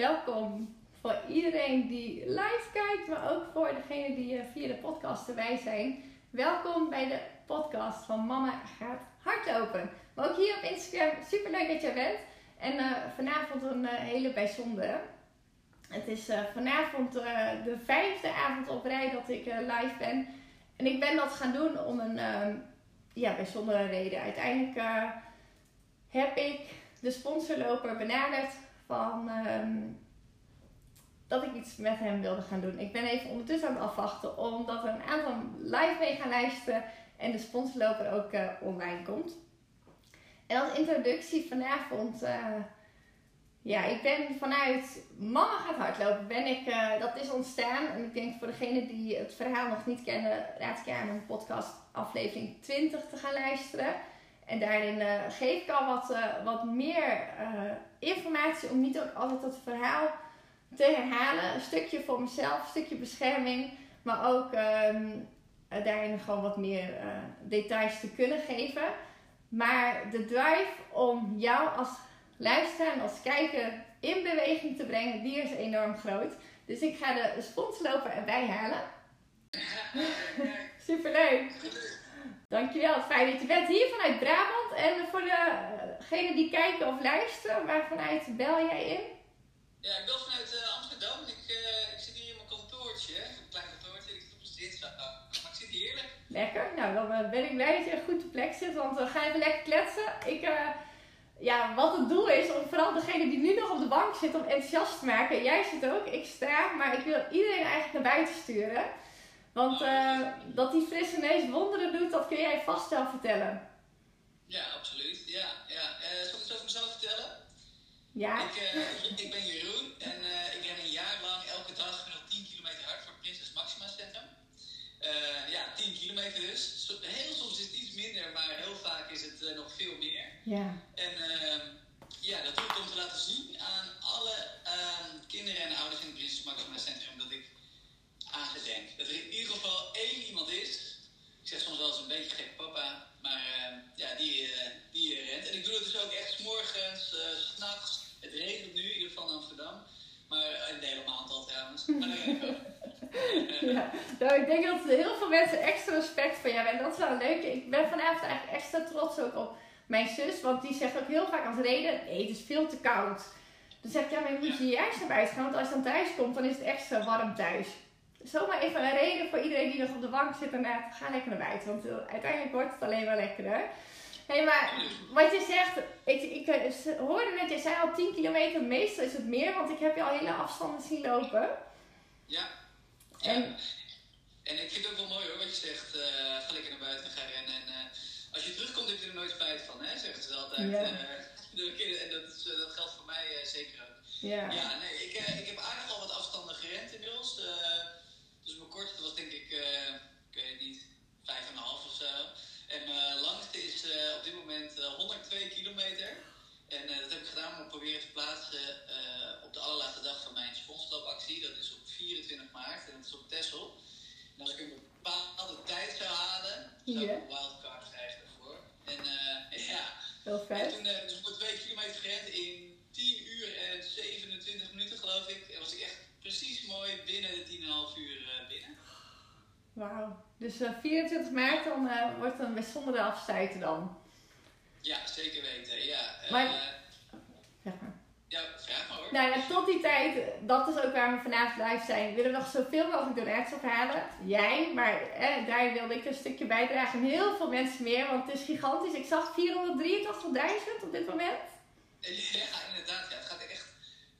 welkom voor iedereen die live kijkt, maar ook voor degene die eh, via de podcast erbij zijn. Welkom bij de podcast van Mama gaat hardlopen. Maar ook hier op Instagram, super leuk dat je bent. En uh, vanavond een uh, hele bijzondere. Het is vanavond de vijfde avond op rij dat ik live ben. En ik ben dat gaan doen om een ja, bijzondere reden. Uiteindelijk heb ik de sponsorloper benaderd van um, dat ik iets met hem wilde gaan doen. Ik ben even ondertussen aan het afwachten omdat er een aantal live mee gaan luisteren en de sponsorloper ook uh, online komt. En als introductie vanavond, uh, ja, ik ben vanuit Mama gaat hardlopen, ben ik, uh, dat is ontstaan. En ik denk voor degenen die het verhaal nog niet kennen, raad ik aan om podcast aflevering 20 te gaan luisteren. En daarin uh, geef ik al wat, uh, wat meer uh, informatie om niet ook altijd het verhaal te herhalen. Een stukje voor mezelf, een stukje bescherming, maar ook um, daarin gewoon wat meer details te kunnen geven. Maar de drive om jou als luisteraar en als kijker in beweging te brengen, die is enorm groot. Dus ik ga de sponsloper erbij halen. Superleuk! Dankjewel, fijn dat je bent hier vanuit Brabant. En voor degenen die kijken of luisteren, waar vanuit bel jij in? Ja, ik bel vanuit uh, Amsterdam. Ik, uh, ik zit hier in mijn kantoortje, een klein kantoortje. Ik zit op een zit, maar ik zit hier heerlijk. Lekker, nou dan ben ik blij dat je goed op plek zit, want we gaan even lekker kletsen. Ik, uh, ja, wat het doel is om vooral degene die nu nog op de bank zit om enthousiast te maken. Jij zit ook, ik sta, maar ik wil iedereen eigenlijk naar buiten sturen. Want uh, dat die frisse neus wonderen doet, dat kun jij vast wel vertellen. Ja, absoluut. Ja, ja. Uh, zal ik het over mezelf vertellen? Ja. Ik, uh, ik ben Jeroen en ik ren een jaar lang elke dag gemiddeld 10 kilometer hard voor Prinses Maxima Centrum. ja, 10 kilometer dus. Heel soms is het iets minder, maar heel vaak is het nog veel meer. Ja. En ehm, ja, dat doe ik om te laten zien aan alle ehm, kinderen en ouders in het Prinses Maxima Centrum dat ik Dat er in ieder geval één iemand is. Ik zeg soms wel eens een beetje gek papa, maar uh, ja, die, uh, die rent. En ik doe het dus ook echt s morgens, uh, s'nachts. Het regent nu, in ieder geval in Amsterdam. Maar in de hele maand al trouwens. Maar ja, nou, ik denk dat heel veel mensen extra respect van jou hebben. En dat is wel leuk. Ik ben vanavond eigenlijk extra trots ook op mijn zus. Want die zegt ook heel vaak als reden, nee, het is veel te koud. Dan zeg ik, ja, maar je moet je juist naar buiten gaan. Want als je dan thuis komt, dan is het extra warm thuis zomaar even een reden voor iedereen die nog op de bank zit en uh, ga lekker naar buiten. Want uiteindelijk wordt het alleen maar lekkerder. Hé, hey, maar wat je zegt, ik, ik uh, hoorde net, je zei al 10 kilometer, meestal is het meer, want ik heb je al hele afstanden zien lopen. Ja. En, ja. en ik vind het ook wel mooi hoor, wat je zegt, ga lekker naar buiten en ga rennen. En als je terugkomt heb je er nooit spijt van, hè, zeggen ze altijd. Ja. en dat, is, dat geldt voor mij zeker ook. Ja. Ja, nee, ik, ik heb aardig al wat afstanden gerend inmiddels. Dus mijn kortste was denk ik, uh, ik weet niet, 5,5 of zo. En mijn langste is uh, op dit moment uh, 102 kilometer. En dat heb ik gedaan om proberen te plaatsen op de allerlaatste dag van mijn sponsorloopactie. Dat is op 24 maart en dat is op Texel. En als ik een bepaalde tijd zou halen, zou ik een wildcard krijgen daarvoor. En ja, Heel vet. en toen uh, dus 102 kilometer gerend in 10 uur en 27 minuten geloof ik. En was ik echt precies mooi binnen de 10,5 uur. Wauw. Dus uh, 24 maart dan uh, wordt een bijzondere afsluiten dan. Ja, zeker weten. Ja, Maar- uh, Zeg maar. ja vraag maar hoor. Nou ja, tot die tijd, dat is ook waar we vanavond live zijn. willen we nog zoveel mogelijk donaties ophalen. Jij, maar eh, daar wilde ik een stukje bijdragen. En heel veel mensen meer, want het is gigantisch. Ik zag 483.000 op dit moment. Ja, inderdaad. Ja, het gaat echt,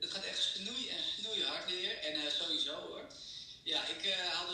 het gaat echt snoei en snoeihard weer. En sowieso hoor. Ja, ik haal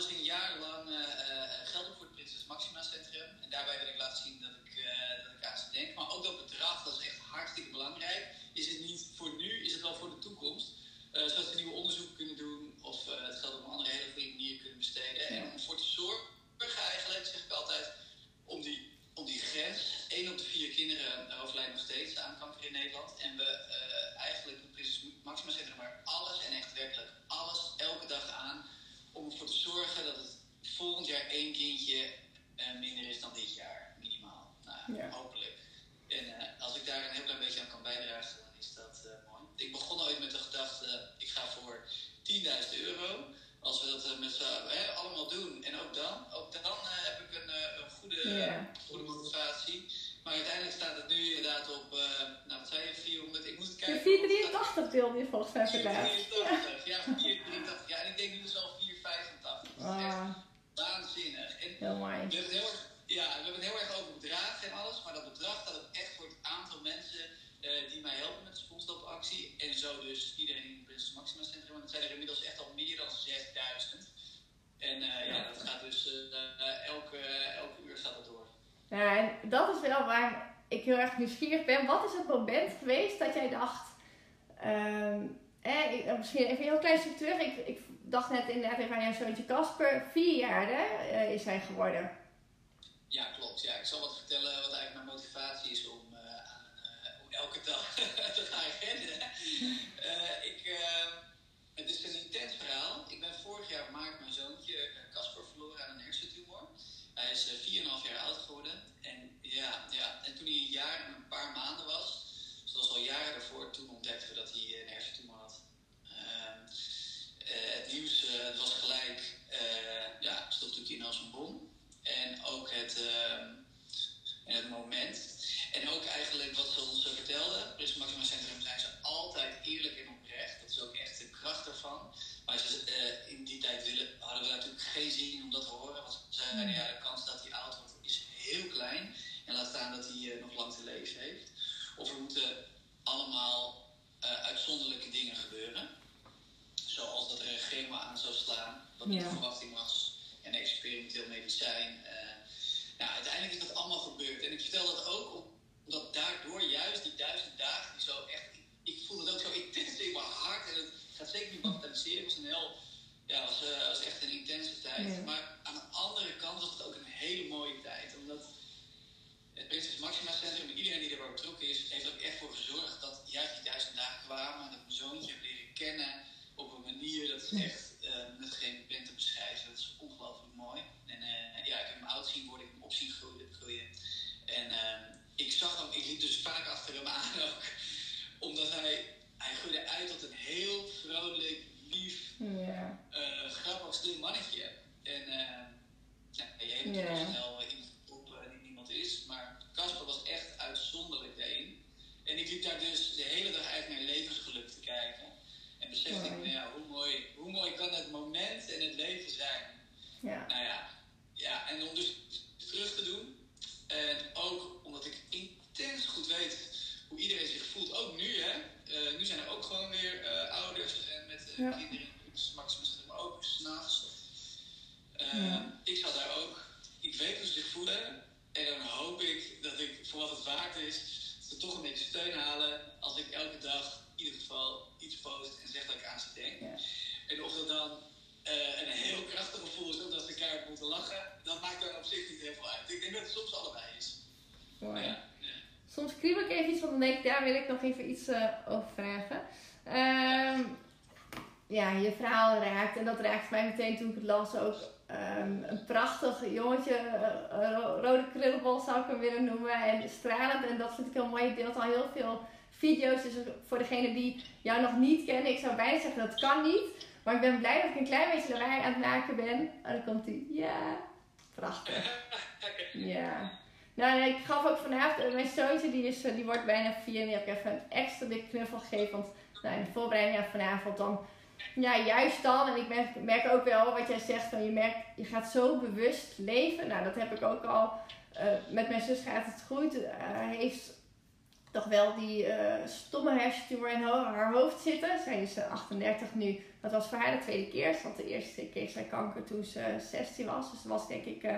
Eh, minder is dan dit jaar, minimaal. Nou, hopelijk. En eh, als ik daar een heel klein beetje aan kan bijdragen, dan is dat eh, mooi. Ik begon ooit met de gedachte, ik ga voor 10.000 euro. Als we dat met z'n allemaal doen en ook dan, ook dan heb ik een, een goede, goede motivatie. Maar uiteindelijk staat het nu inderdaad op, nou wat zei je, 400, ik moet kijken. 483 deelde je volgens mij vandaag. 483, ja, 483. Ja, en ik denk nu wel al 485 heel mooi. het erg, ja, we hebben het heel erg over bedragen en alles, maar dat bedrag gaat ook echt voor het aantal mensen eh, die mij helpen met de sponsoractie. En zo dus iedereen in het Prinses Maxima Centrum. Want het zijn er inmiddels echt al meer dan 6000. En eh, ja, dat gaat dus eh, elke, elke uur gaat dat door. Ja, en dat is wel waar ik heel erg nieuwsgierig ben. Wat is het moment geweest dat jij dacht... ehm, eh, ik- eh, misschien even een heel klein stuk terug. Ik, ik dacht net inderdaad even aan jouw zoontje Casper. Vier jaar hè, eh, is hij geworden. Ja, klopt. Ja, ik zal wat vertellen wat eigenlijk mijn motivatie is om, eh, aan, om elke dag Yes. Ja. Ik zat daar ook. Ik weet hoe ze zich voelen. En dan hoop ik dat ik, voor wat het waard is, ze toch een beetje steun halen. Als ik elke dag in ieder geval iets post en zeg dat ik aan ze denk. Ja. En of dat dan eh, een heel krachtig gevoel is, omdat ze keihard moeten lachen, dat maakt dan op zich niet heel veel uit. Ik denk dat het soms allebei is. Mooi. Ja. Soms kriebel ik even iets, want dan denk ik, daar wil ik nog even iets eh, over vragen. Ehm, ja, je verhaal raakt, en dat raakt mij meteen toen ik het las ook. Ehm, een prachtig jongetje, eh, ro- rode krullenbol zou ik hem willen noemen. En stralend, en dat vind ik heel mooi. Je deelt al heel veel video's. Dus voor degene die jou nog niet kennen, ik zou bijna zeggen dat kan niet. Maar ik ben blij dat ik een klein beetje lawaai aan het maken ben. En dan komt hij, ja, prachtig. Ja. Nou, ik gaf ook vanavond, eh, mijn zoontje die, is, eh, die wordt bijna vier en die heb ik even een extra dik knuffel gegeven. Want nou, in de voorbereiding vanavond dan, ja juist dan, en ik merk, ook wel wat jij zegt, van je merkt, je gaat zo bewust leven. Nou, dat heb ik ook al, eh, met mijn zus gaat het goed. Hij heeft toch wel die eh, stomme hersentumor in haar hoofd zitten. Zij is eh, 38 nu. Dat was voor haar de tweede keer. Want de eerste keer zij kanker toen ze 16 was. Dus dat was denk ik eh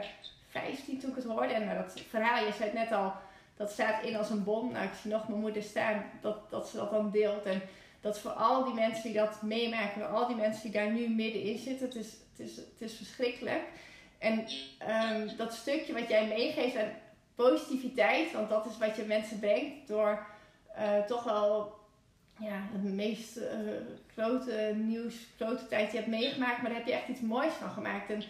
15 toen ik het hoorde. En nou, dat verhaal, je zei het net al, dat staat in als een bom. Nou, ik zie nog mijn moeder staan dat, dat ze dat dan deelt. En dat voor al die mensen die dat meemaken, al die mensen die daar nu middenin zitten, het is, het is, het is verschrikkelijk. En ehm, dat stukje wat jij meegeeft aan positiviteit, want dat is wat je mensen brengt door eh, toch wel ja, het meest eh, grote nieuws, grote tijd je hebt meegemaakt, maar daar heb je echt iets moois van gemaakt. En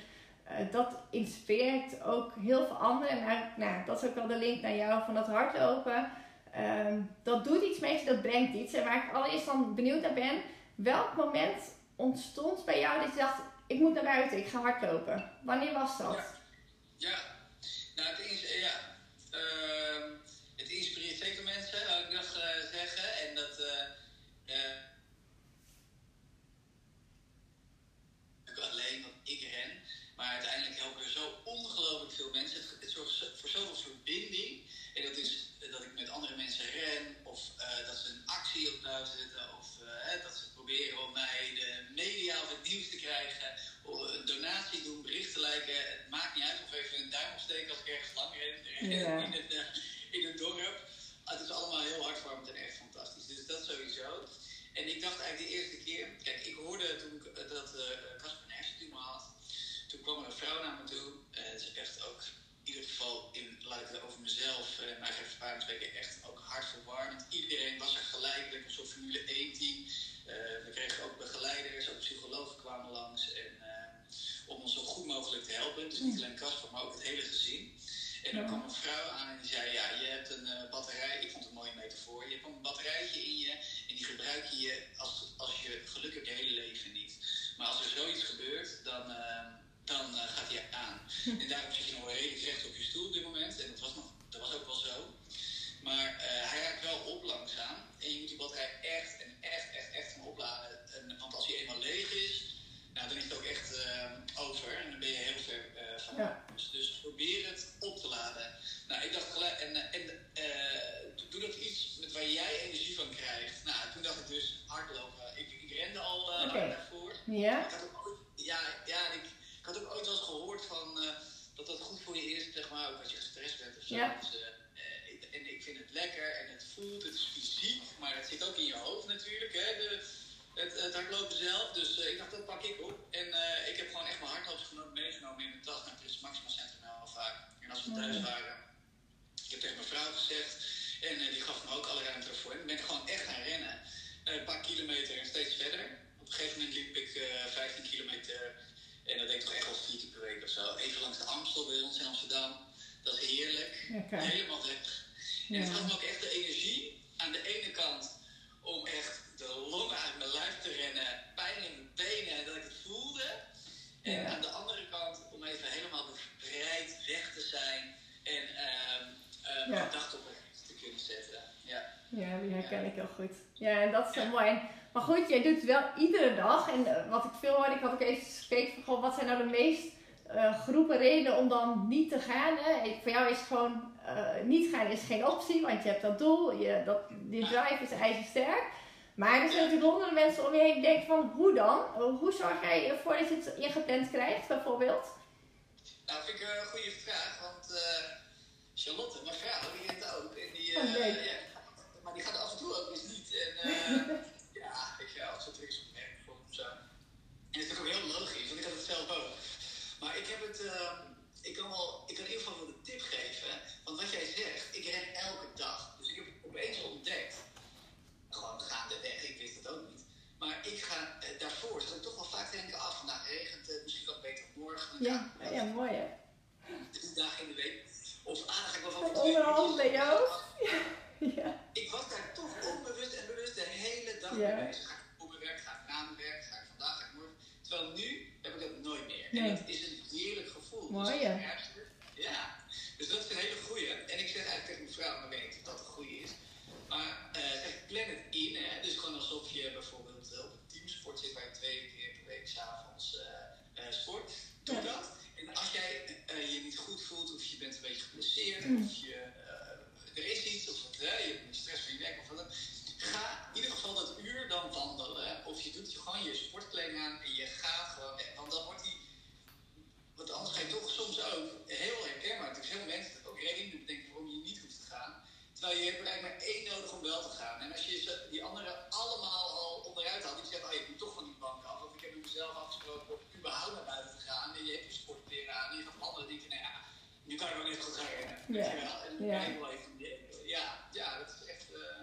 eh, dat inspireert ook heel veel anderen. En nou, nou, dat is ook wel de link naar jou van dat hardlopen. Ehm, dat doet iets met je, dat brengt iets. En waar ik allereerst dan benieuwd naar ben, welk moment ontstond bij jou dat je dacht, ik moet naar buiten, ik ga hardlopen. Wanneer was dat? Ja nou, het, is, ja, ehm, het inspireert zeker mensen, zou ik nog eh, zeggen. En dat, eh, eh, krijgen, een donatie doen, berichten liken. Het maakt niet uit of even een duim opsteken als ik ergens lang ren Ja. in, het, eh, in het dorp. Het is allemaal heel hartwarmend en echt fantastisch. Dus dat sowieso. En ik dacht eigenlijk de eerste keer, kijk, ik hoorde toen ik, eh, dat eh, Casper een hersentumor had. Toen kwam er een vrouw naar me toe. Eh, het is echt ook, in ieder geval, in, laat ik het over mezelf, eh mijn ervaring spreken, echt ook hartverwarmend. Iedereen was er gelijk, lekker een soort Formule 1 team. Eh, we kregen ook begeleiders, ook psychologen kwamen langs. En, eh, om ons zo goed mogelijk te helpen. Dus niet alleen Casper, maar ook het hele gezin. En dan Ja. kwam een vrouw aan en die zei, ja, je hebt een eh, batterij. Ik vond het een mooie metafoor. Je hebt een batterijtje in je en die gebruik je als, als je geluk hebt je hele leven niet. Maar als er zoiets gebeurt, dan, eh, dan eh, gaat hij aan. En daarom zit je nog wel redelijk recht op je stoel op dit moment. En dat was, nog, dat was ook wel zo. Maar eh, hij raakt wel op langzaam. En je moet die batterij echt en echt, echt, echt gaan opladen. En, want als hij eenmaal leeg is, nou, dan is het ook echt eh, over. En dan ben je heel ver eh, van Ja. dus, dus probeer het op te laden. Nou, ik dacht gelijk, en, eh, en eh, doe dat iets met waar jij energie van krijgt. Nou, toen dacht ik dus hardlopen. Ik, ik rende al eh Oké. hard daarvoor. Ja? Ik had ook ooit, ja, ja ik, ik had ook ooit wel eens gehoord van, eh, dat dat goed voor je is, zeg maar, ook als je gestrest bent of zo. Ja. Dus, eh, eh, ik- en ik vind het lekker en het voelt, het is fysiek, maar het zit ook in je hoofd natuurlijk, hè, de, het, het hardlopen zelf. Dus eh, ik dacht, dat pak ik op. En eh, ik heb gewoon echt mijn hardloopsgenoot meegenomen in mijn tas naar het Prins Maxima Centrum heel vaak. Thuis waren, ik heb tegen mijn vrouw gezegd, en eh, die gaf me ook alle ruimte ervoor. En dan ben ik gewoon echt gaan rennen. Eh, een paar kilometer en steeds verder. Op een gegeven moment liep ik eh 15 kilometer. En dat deed ik toch echt wel vier keer per week of zo. Even langs de Amstel bij ons in Amsterdam. Dat is heerlijk. Lekker. Helemaal weg. En het gaf me ook echt de energie aan de ene kant om echt de longen uit mijn lijf te rennen, pijn in mijn benen en dat ik het voelde. En Ja. aan de andere kant om even helemaal te zijn en ehm eh, Ja. mijn gedachten op te kunnen zetten. Ja. Ja, die herken ik heel goed. Ja, en dat is zo mooi. Maar goed, jij doet het wel iedere dag. En eh, wat ik veel hoorde, ik had ook even gekeken van goh, wat zijn nou de meest eh groepen redenen om dan niet te gaan. Hè? Ik- Voor jou is gewoon eh, niet gaan is geen optie, want je hebt dat doel. Je, dat, die drive is ijzersterk. Maar er zijn natuurlijk honderden mensen om je heen die denken van hoe dan? Hoe zorg jij ervoor dat je het ingepland krijgt, bijvoorbeeld? Nou, vind ik een goede vraag, want eh, Charlotte, mijn vrouw, die heeft ook. En die, Oh, eh, ja, maar die gaat af en toe ook eens niet. En eh, ja, ik ga het is op werk bijvoorbeeld of zo. En dat is natuurlijk ook heel logisch, want ik had het zelf ook. Maar ik heb het, eh, ik kan wel, ik kan in ieder geval wel de tip geven. Want wat jij zegt, ik ren elke dag. Dus ik heb opeens ontdekt, gewoon gaandeweg, ik wist het ook niet. Maar ik ga eh, daarvoor, zat ik toch wel vaak denken, ah, vandaag regent het, morgen. Ja, ja mooi hè. drie dagen in de week. Of ah, ga ik wel van onderhand bij jou? Ja. Ik was daar toch onbewust en bewust de hele dag mee bezig. Ga ik op mijn werk, ga ik na mijn werk, ga ik vandaag, ga ik morgen. Terwijl nu heb ik dat nooit meer. Nee. En het is een heerlijk gevoel. Dus Mooi, hè? ik ergens zit- Ja, dus dat is een hele goeie. En ik zeg eigenlijk tegen mijn vrouw, maar weet niet of dat een goeie is. Maar eh zeg, plan het in, hè. Dus gewoon alsof je bijvoorbeeld eh, op een teamsport zit waar je twee keer per week s'avonds eh eh sport. Doe Ja. dat. En als jij eh, je niet goed voelt, of je bent een beetje geblesseerd, Mm. of je, eh, er is iets, of wat, hè, je hebt stress van je werk, of wat dan. Ga in ieder geval dat uur dan wandelen. Of je doet je gewoon je sportkleding aan en je gaat gewoon weg. Want dan wordt die. Want anders ga je toch soms ook heel herkenbaar. Er zijn heel mensen die ook redenen bedenken waarom je niet hoeft te gaan. Terwijl je hebt er eigenlijk maar één nodig om wel te gaan. En als je ze- die anderen allemaal al onderuit haalt, die zeggen, oh je moet toch van die bank af. Of ik heb met afgesproken om überhaupt naar buiten te gaan. En je hebt je sportkleren aan. En je gaat wandelen. En denk je, nou ja, nu kan ik wel net goed gaan rennen. Weet Ja. je wel? En dan Ja. wel even. Ja, ja, dat is echt. eh,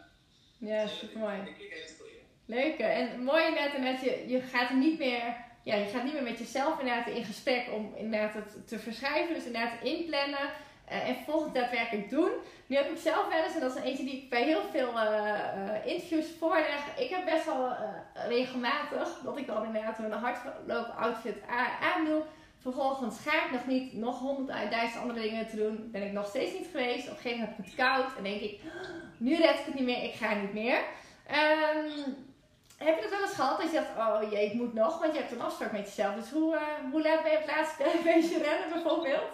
Ja, eh, super mooi. Ik ik. Leuk. En mooi inderdaad, inderdaad je, je gaat er niet meer, ja, je gaat niet meer met jezelf inderdaad in gesprek om inderdaad het te verschrijven. Dus inderdaad inplannen en vervolgens daadwerkelijk doen. Nu heb ik zelf wel eens, en dat is een eentje die ik bij heel veel eh, eh, interviews voorleg. Ik heb best wel eh, regelmatig dat ik dan inderdaad een hardlopen outfit a- aandoe. Vervolgens ga ik nog niet nog honderdduizend andere dingen te doen. Ben ik nog steeds niet geweest. Op een gegeven moment heb ik het koud. En denk ik, nu red ik het niet meer. Ik ga niet meer. Ehm, heb je dat wel eens gehad? Dat je dacht, oh jee, ik moet nog. Want je hebt een afspraak met jezelf. Dus hoe, eh, hoe laat ben je het laatste beetje rennen bijvoorbeeld?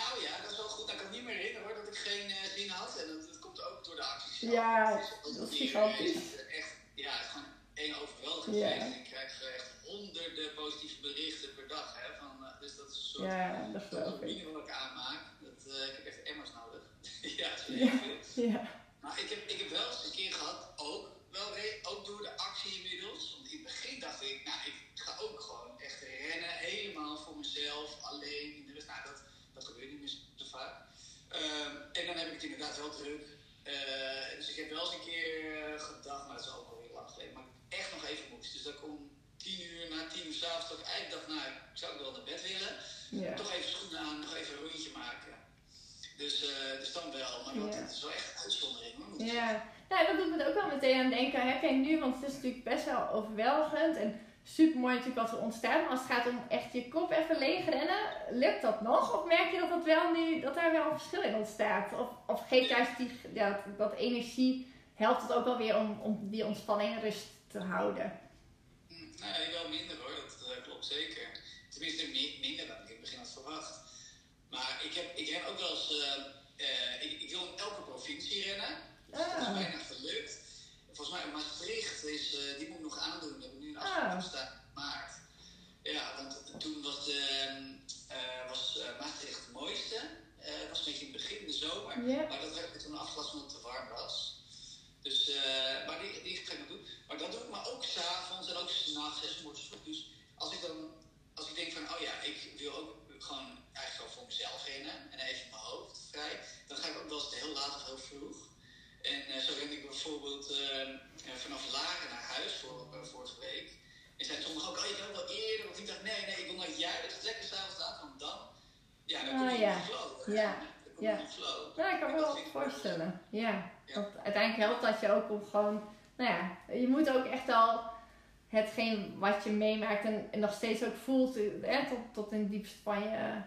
Nou ja, dat is wel goed. Ik kan me niet meer herinneren hoor, dat ik geen eh, zin had. En dat, dat komt ook door de acties. Ja, is dat is gigantisch. eh, Echt, ja, het is gewoon één overweldigend Ja. En ik krijg eh, echt honderden positieve soort, ja, dat soort geloof ik. mine wat ik aanmaak. Dat, eh, ik heb echt emmers nodig. ja, dat is Ja. heel veel. Ja, Maar ik heb, ik heb wel eens een keer gehad, ook, wel, ook door de actie inmiddels. Want in het begin dacht ik, nou, ik ga ook gewoon echt rennen, helemaal voor mezelf, alleen in de rust. Nou, dat, dat gebeurt niet meer zo vaak. Ehm, en dan heb ik het inderdaad wel druk. Eh, dus ik heb wel eens een keer eh, gedacht, maar dat is ook alweer lang geleden, maar ik echt nog even moest. Dus dat ik om tien uur, na tien uur s'avonds, dat ik eigenlijk dacht, nou, ik zou wel naar bed willen. Toch even schoenen aan, nog even een rondje maken. Dus, eh, dus dan wel, maar dat, is wel echt een uitzondering Ja, nou, dat doet me ook wel meteen aan denken. Heb jij nu, want het is natuurlijk best wel overweldigend en super mooi natuurlijk wat er ontstaat. Maar als het gaat om echt je kop even leeg rennen, lukt dat nog? Of merk je dat, dat, wel nu, dat daar wel een verschil in ontstaat? Of, of geeft juist die, dat, dat energie, helpt het ook wel weer om, om die ontspanning en rust te houden? Nee, wel minder hoor, dat klopt zeker. Tenminste, mi- minder dan ik in het begin had verwacht. Maar ik heb, ik heb ook wel eens. eh, eh, ik, ik wil in elke provincie rennen. Dus dat is Ah. bijna gelukt. Volgens mij Maastricht is, eh, die moet ik nog aandoen. Ah. in maart. Ja, want toen was, de, eh, was eh, Maastricht het mooiste. Eh, Het was een beetje in het begin, de zomer. Maar dat heb ik toen afgelast omdat het te warm was. Dus, eh, maar die, die ga ik doen. Maar dat doe ik maar ook s'avonds en ook s'nachts en 's morgens vroeg. Dus als ik dan, als ik denk van, oh ja, ik wil ook gewoon eigenlijk wel voor mezelf rennen en even mijn hoofd vrij, dan ga ik ook wel eens heel laat of heel vroeg. En eh, zo ren ik bijvoorbeeld eh, eh, vanaf Laren naar huis voor, eh, vorige week. En zei sommigen ook, oh je kan wel eerder. Want ik dacht, nee, nee, ik wil nou juist lekker s'avonds laat, want dan, ja, dan kom Ah, je ja. in de flow. Ja. Ja. ik kan me dat wel voorstellen. Ja. Ja. Want uiteindelijk helpt dat je ook om gewoon, nou ja, je moet ook echt al hetgeen wat je meemaakt en, en nog steeds ook voelt, hè, tot, tot in het diepst van je,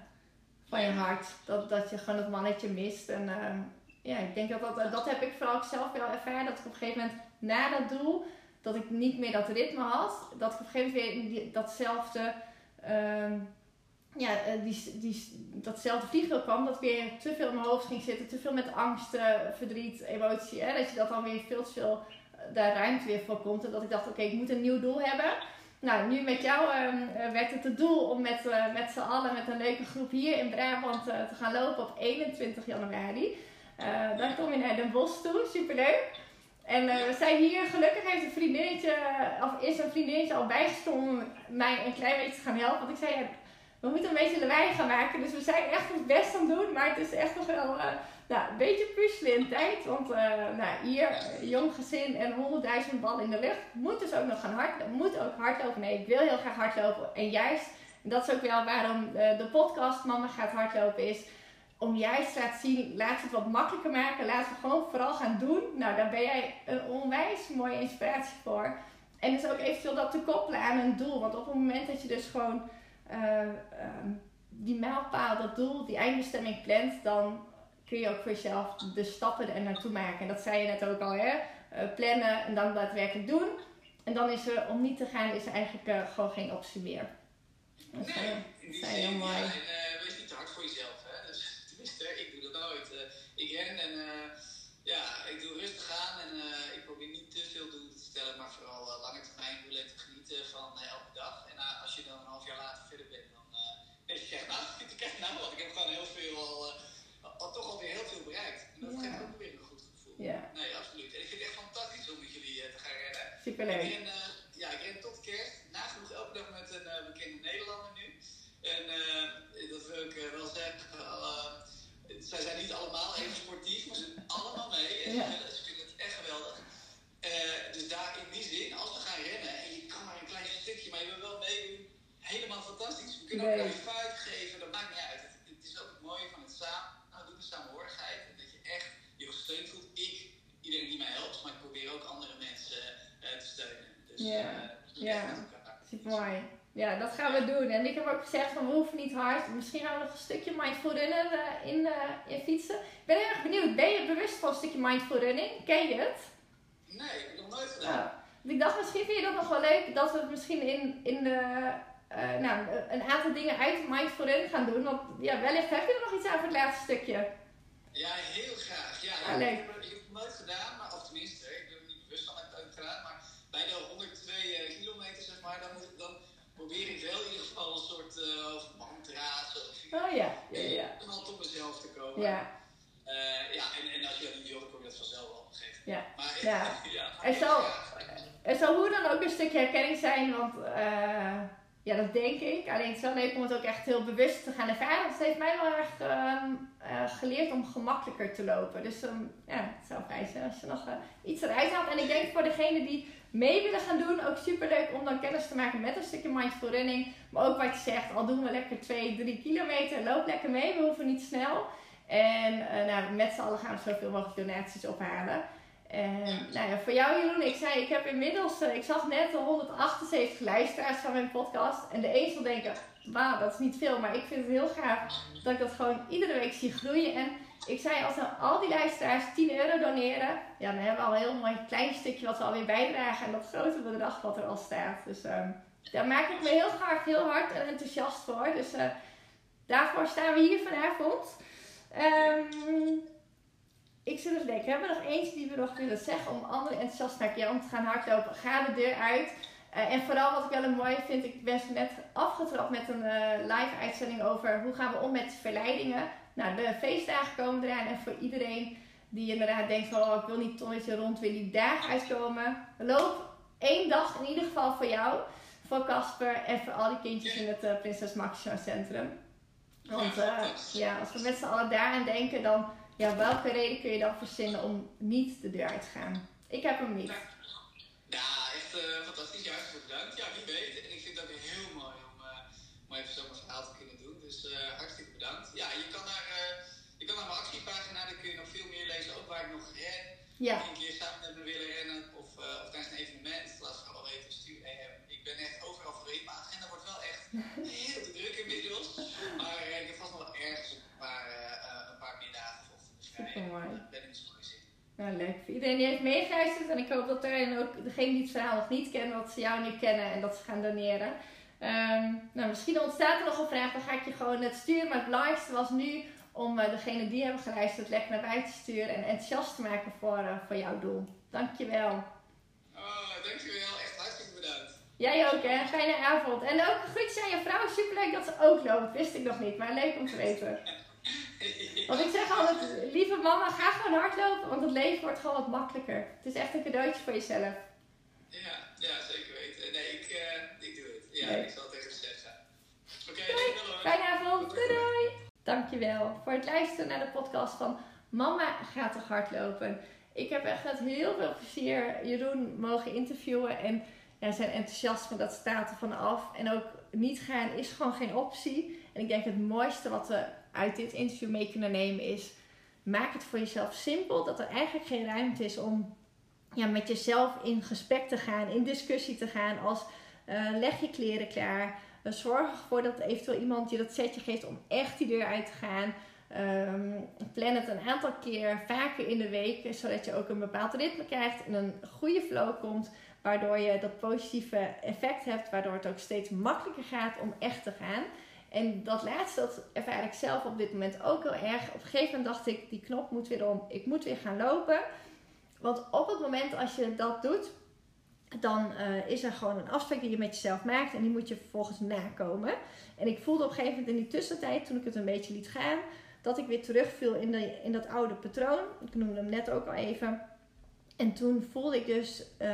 van je hart, dat, dat je gewoon het mannetje mist. En ehm, ja, ik denk dat dat, dat heb ik vooral ook zelf wel ervaren, dat ik op een gegeven moment na dat doel, dat ik niet meer dat ritme had, dat ik op een gegeven moment weer datzelfde, ehm, ja, eh, die, die, datzelfde kwam, dat weer te veel in mijn hoofd ging zitten, te veel met angst, eh, verdriet, emotie, hè, dat je dat dan weer veel te veel, eh, daar ruimte weer voor komt. En dat ik dacht, oké, ik moet een nieuw doel hebben. Nou, nu met jou ehm, eh, werd het het doel om met, met z'n allen, met een leuke groep hier in Brabant te gaan lopen op 21 januari. Dan kom je naar Den Bosch toe, superleuk. En eh, we zijn hier, gelukkig heeft een vriendinnetje, eh, of is een vriendinnetje al bijgesprongen om mij een klein beetje te gaan helpen. Want ik zei, we moeten een beetje lawaai gaan maken. Dus we zijn echt ons best aan het doen. Maar het is echt nog wel eh, nou, een beetje puzzelen in tijd. Want nou, hier, jong gezin en honderdduizend ballen in de lucht. Moet dus ook nog gaan hardlopen. Moet ook hardlopen. Nee, ik wil heel graag hardlopen. En juist, dat is ook wel waarom de podcast Mama gaat hardlopen is. Om juist te laten zien, laten we het wat makkelijker maken. Laten we gewoon vooral gaan doen. Nou, daar ben jij een onwijs mooie inspiratie voor. En dus ook eventueel dat te koppelen aan een doel. Want op het moment dat je dus gewoon eh, ehm, die mijlpaal, dat doel, die eindbestemming plant, dan kun je ook voor jezelf de stappen er naartoe maken. En dat zei je net ook al, hè? Eh, plannen en dan daadwerkelijk doen. En dan is er, om niet te gaan, is er eigenlijk eh, gewoon geen optie meer. Dat Nee, zei, je heel mooi. ja, en wees niet te hard voor jezelf. Hè? Dus, tenminste, ik doe dat nooit. Ik ren en eh, ja, ik doe rustig aan en eh, ik probeer niet te veel doelen te stellen, maar vooral eh, lange termijn doelen en te genieten van elke dag. En als je dan een half jaar later verder bent, dan nee, je krijgt nou, je krijgt nou wat. Ik heb gewoon heel veel al, al toch alweer heel veel bereikt. En dat Ja. geeft ook weer een goed gevoel. Ja, Nee, absoluut. En ik vind het echt fantastisch om met jullie te gaan rennen. Ik superleuk eh, ja, ik ren tot kerst. Nagenoeg elke dag met een eh, bekende Nederlander nu. En eh, dat wil ik eh, wel zeggen. eh, zij zijn niet allemaal even sportief, maar ze doen allemaal mee. En Ja. ze, willen- ze vinden het echt geweldig. Eh, dus daar in die zin, als we gaan rennen en je kan maar een klein stukje, maar je wil wel meedoen, helemaal fantastisch. We kunnen ook Nee. een high five geven, dat maakt niet uit. Het, het is ook het mooie van het samen nou, doen, de samenhorigheid. En dat je echt je gesteund voelt. Ik, iedereen die mij helpt, maar ik probeer ook andere mensen eh, te steunen. Dus, Ja. eh, we doen Ja. echt met elkaar. Super mooi. Ja, dat gaan we doen. En ik heb ook gezegd van we hoeven niet hard. Misschien gaan we nog een stukje mindful runner eh, in, eh, in fietsen. Ik ben heel erg benieuwd. Ben je bewust van een stukje mindful running? Ken je het? Nee, ik heb nog nooit gedaan. Nou, want ik dacht misschien vind je dat nog wel leuk dat we het misschien in, in de, eh, nou, een aantal dingen uit mindful running gaan doen. Want ja, wellicht heb je er nog iets aan voor het laatste stukje. Ja, heel graag. Ja, Ah, leuk. ik heb het nooit gedaan, maar, of tenminste, ik ben er niet bewust van dat ik het heb gedaan, maar bij de 102 eh, kilometer, zeg maar, dan, moet ik, dan probeer ik wel in ieder geval een soort uh, mantra's of Oh ja, ja, ja. Om al tot mezelf te komen. Ja, Eh, ja, en, en als je dat niet wil, dan kom je dat vanzelf wel op een gegeven moment. ja. Maar Ja. ja, Er zal, er zal hoe dan ook een stukje herkenning zijn, want eh, ja, dat denk ik. Alleen het is wel leuk om het ook echt heel bewust te gaan ervaren. Het heeft mij wel erg ehm, eh, geleerd om gemakkelijker te lopen. Dus ehm, ja, het zou fijn zijn als je nog eh, iets eruit haalt. En ik denk voor degenen die mee willen gaan doen, ook super leuk om dan kennis te maken met een stukje mindful running. Maar ook wat je zegt, al doen we lekker 2, 3 kilometer, loop lekker mee, we hoeven niet snel. En eh, nou, met z'n allen gaan we zoveel mogelijk donaties ophalen. En nou ja, voor jou Jeroen, ik zei, ik heb inmiddels, eh, ik zag net al 178 luisteraars van mijn podcast. En de een zal denken, wauw, dat is niet veel, maar ik vind het heel gaaf dat ik dat gewoon iedere week zie groeien. En ik zei, als dan al die luisteraars 10 euro doneren, ja, dan hebben we al een heel mooi klein stukje wat we alweer bijdragen aan dat grote bedrag wat er al staat. Dus ehm, daar maak ik me heel graag heel hard en enthousiast voor. Dus eh, daarvoor staan we hier vanavond. Ehm, ik zit even denken, hebben we nog eentje die we nog willen zeggen om anderen enthousiast? Ja, om te gaan hardlopen. Ga de deur uit. Eh, en vooral wat ik wel een mooi vind, ik ben net afgetrapt met een eh, live uitzending over hoe gaan we om met verleidingen. Nou, de feestdagen komen eraan en voor iedereen die inderdaad denkt van oh, ik wil niet tonnetje rond, wil die dagen uitkomen. Loop één dag in ieder geval voor jou, voor Casper en voor al die kindjes in het eh, Prinses Maxima Centrum. Want ja, als we met z'n allen daaraan denken, dan ja, welke reden kun je dan verzinnen om niet de deur uit te gaan? Ik heb hem niet. Ja, echt eh, fantastisch. Ja, hartstikke bedankt. Ja, wie weet. En ik vind het ook heel mooi om, eh, om even zo'n verhaal te kunnen doen. Dus eh, hartstikke bedankt. Ja, je kan naar, je kan naar mijn actiepagina, daar kun je nog veel meer lezen. Ook waar ik nog ren. Ja, Een keer samen met me willen rennen of, of tijdens een evenement. Ben nou leuk. Voor iedereen die heeft meegeluisterd en ik hoop dat er en ook degenen die het verhaal nog niet kennen, dat ze jou nu kennen en dat ze gaan doneren. Ehm, nou, misschien ontstaat er nog een vraag, dan ga ik je gewoon het sturen. Maar het belangrijkste was nu om uh, degene die hebben geluisterd lekker naar buiten te sturen en enthousiast te maken voor, uh, voor jouw doel. Dankjewel. Oh, dankjewel. Echt hartstikke bedankt. Jij ook, hè? Fijne avond. En ook groetjes aan je vrouw. Superleuk dat ze ook loopt. Wist ik nog niet, maar leuk om te weten. Want ik zeg altijd, lieve mama, ga gewoon hardlopen, want het leven wordt gewoon wat makkelijker. Het is echt een cadeautje voor jezelf. Ja, ja zeker weten. Nee, ik, uh, ik doe het. Ja, Nee. ik zal het tegen ze zeggen. Oké, Doei. dankjewel hoor. Fijne avond. Doei doei. Dankjewel voor het luisteren naar de podcast van Mama gaat toch hardlopen. Ik heb echt met heel veel plezier Jeroen mogen interviewen. En ja, zijn enthousiasme, dat staat er vanaf. En ook niet gaan is gewoon geen optie. En ik denk het mooiste wat we uit dit interview mee kunnen nemen is... Maak het voor jezelf simpel. Dat er eigenlijk geen ruimte is om ja, met jezelf in gesprek te gaan. In discussie te gaan. Als eh, leg je kleren klaar. Uh, zorg ervoor dat eventueel iemand je dat setje geeft om echt die deur uit te gaan. Um, plan het een aantal keer vaker in de week, zodat je ook een bepaald ritme krijgt en een goede flow komt, waardoor je dat positieve effect hebt, waardoor het ook steeds makkelijker gaat om echt te gaan. En dat laatste, dat ervaar ik zelf op dit moment ook heel erg. Op een gegeven moment dacht ik, die knop moet weer om, ik moet weer gaan lopen. Want op het moment als je dat doet, dan uh, is er gewoon een afspraak die je met jezelf maakt en die moet je vervolgens nakomen. En ik voelde op een gegeven moment in die tussentijd, toen ik het een beetje liet gaan, dat ik weer terugviel in, de, in dat oude patroon. Ik noemde hem net ook al even. En toen voelde ik dus uh,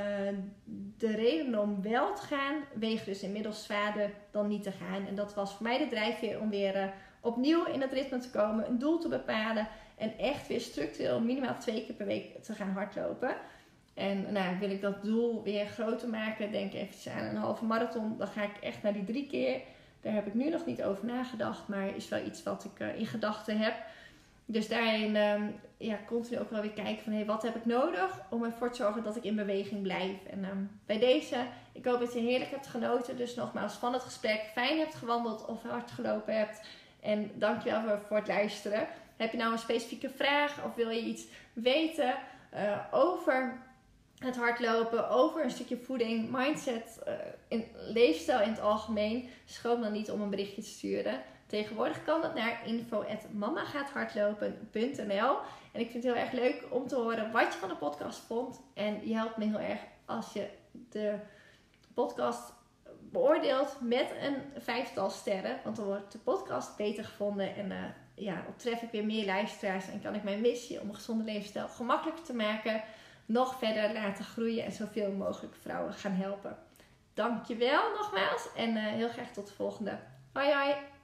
de reden om wel te gaan, weeg dus inmiddels zwaarder dan niet te gaan. En dat was voor mij de drijfveer om weer uh, opnieuw in het ritme te komen, een doel te bepalen en echt weer structureel minimaal twee keer per week te gaan hardlopen. En nou, wil ik dat doel weer groter maken, denk even aan een halve marathon, dan ga ik echt naar die drie keer. Daar heb ik nu nog niet over nagedacht, maar is wel iets wat ik uh, in gedachten heb. Dus daarin um, ja, continu ook wel weer kijken van hey, wat heb ik nodig om ervoor te zorgen dat ik in beweging blijf. En um, bij deze, ik hoop dat je heerlijk hebt genoten. Dus nogmaals van het gesprek, fijn hebt gewandeld of hard gelopen hebt. En dankjewel voor, voor het luisteren. Heb je nou een specifieke vraag of wil je iets weten uh, over het hardlopen, over een stukje voeding, mindset, uh, in, leefstijl in het algemeen, schroom dan niet om een berichtje te sturen. Tegenwoordig kan dat naar info.mamagaathardlopen.nl En ik vind het heel erg leuk om te horen wat je van de podcast vond. En je helpt me heel erg als je de podcast beoordeelt met een vijftal sterren. Want dan wordt de podcast beter gevonden en uh, ja, tref ik weer meer luisteraars en kan ik mijn missie om een gezonde levensstijl gemakkelijker te maken nog verder laten groeien en zoveel mogelijk vrouwen gaan helpen. Dankjewel nogmaals en uh, heel graag tot de volgende. Hoi hoi!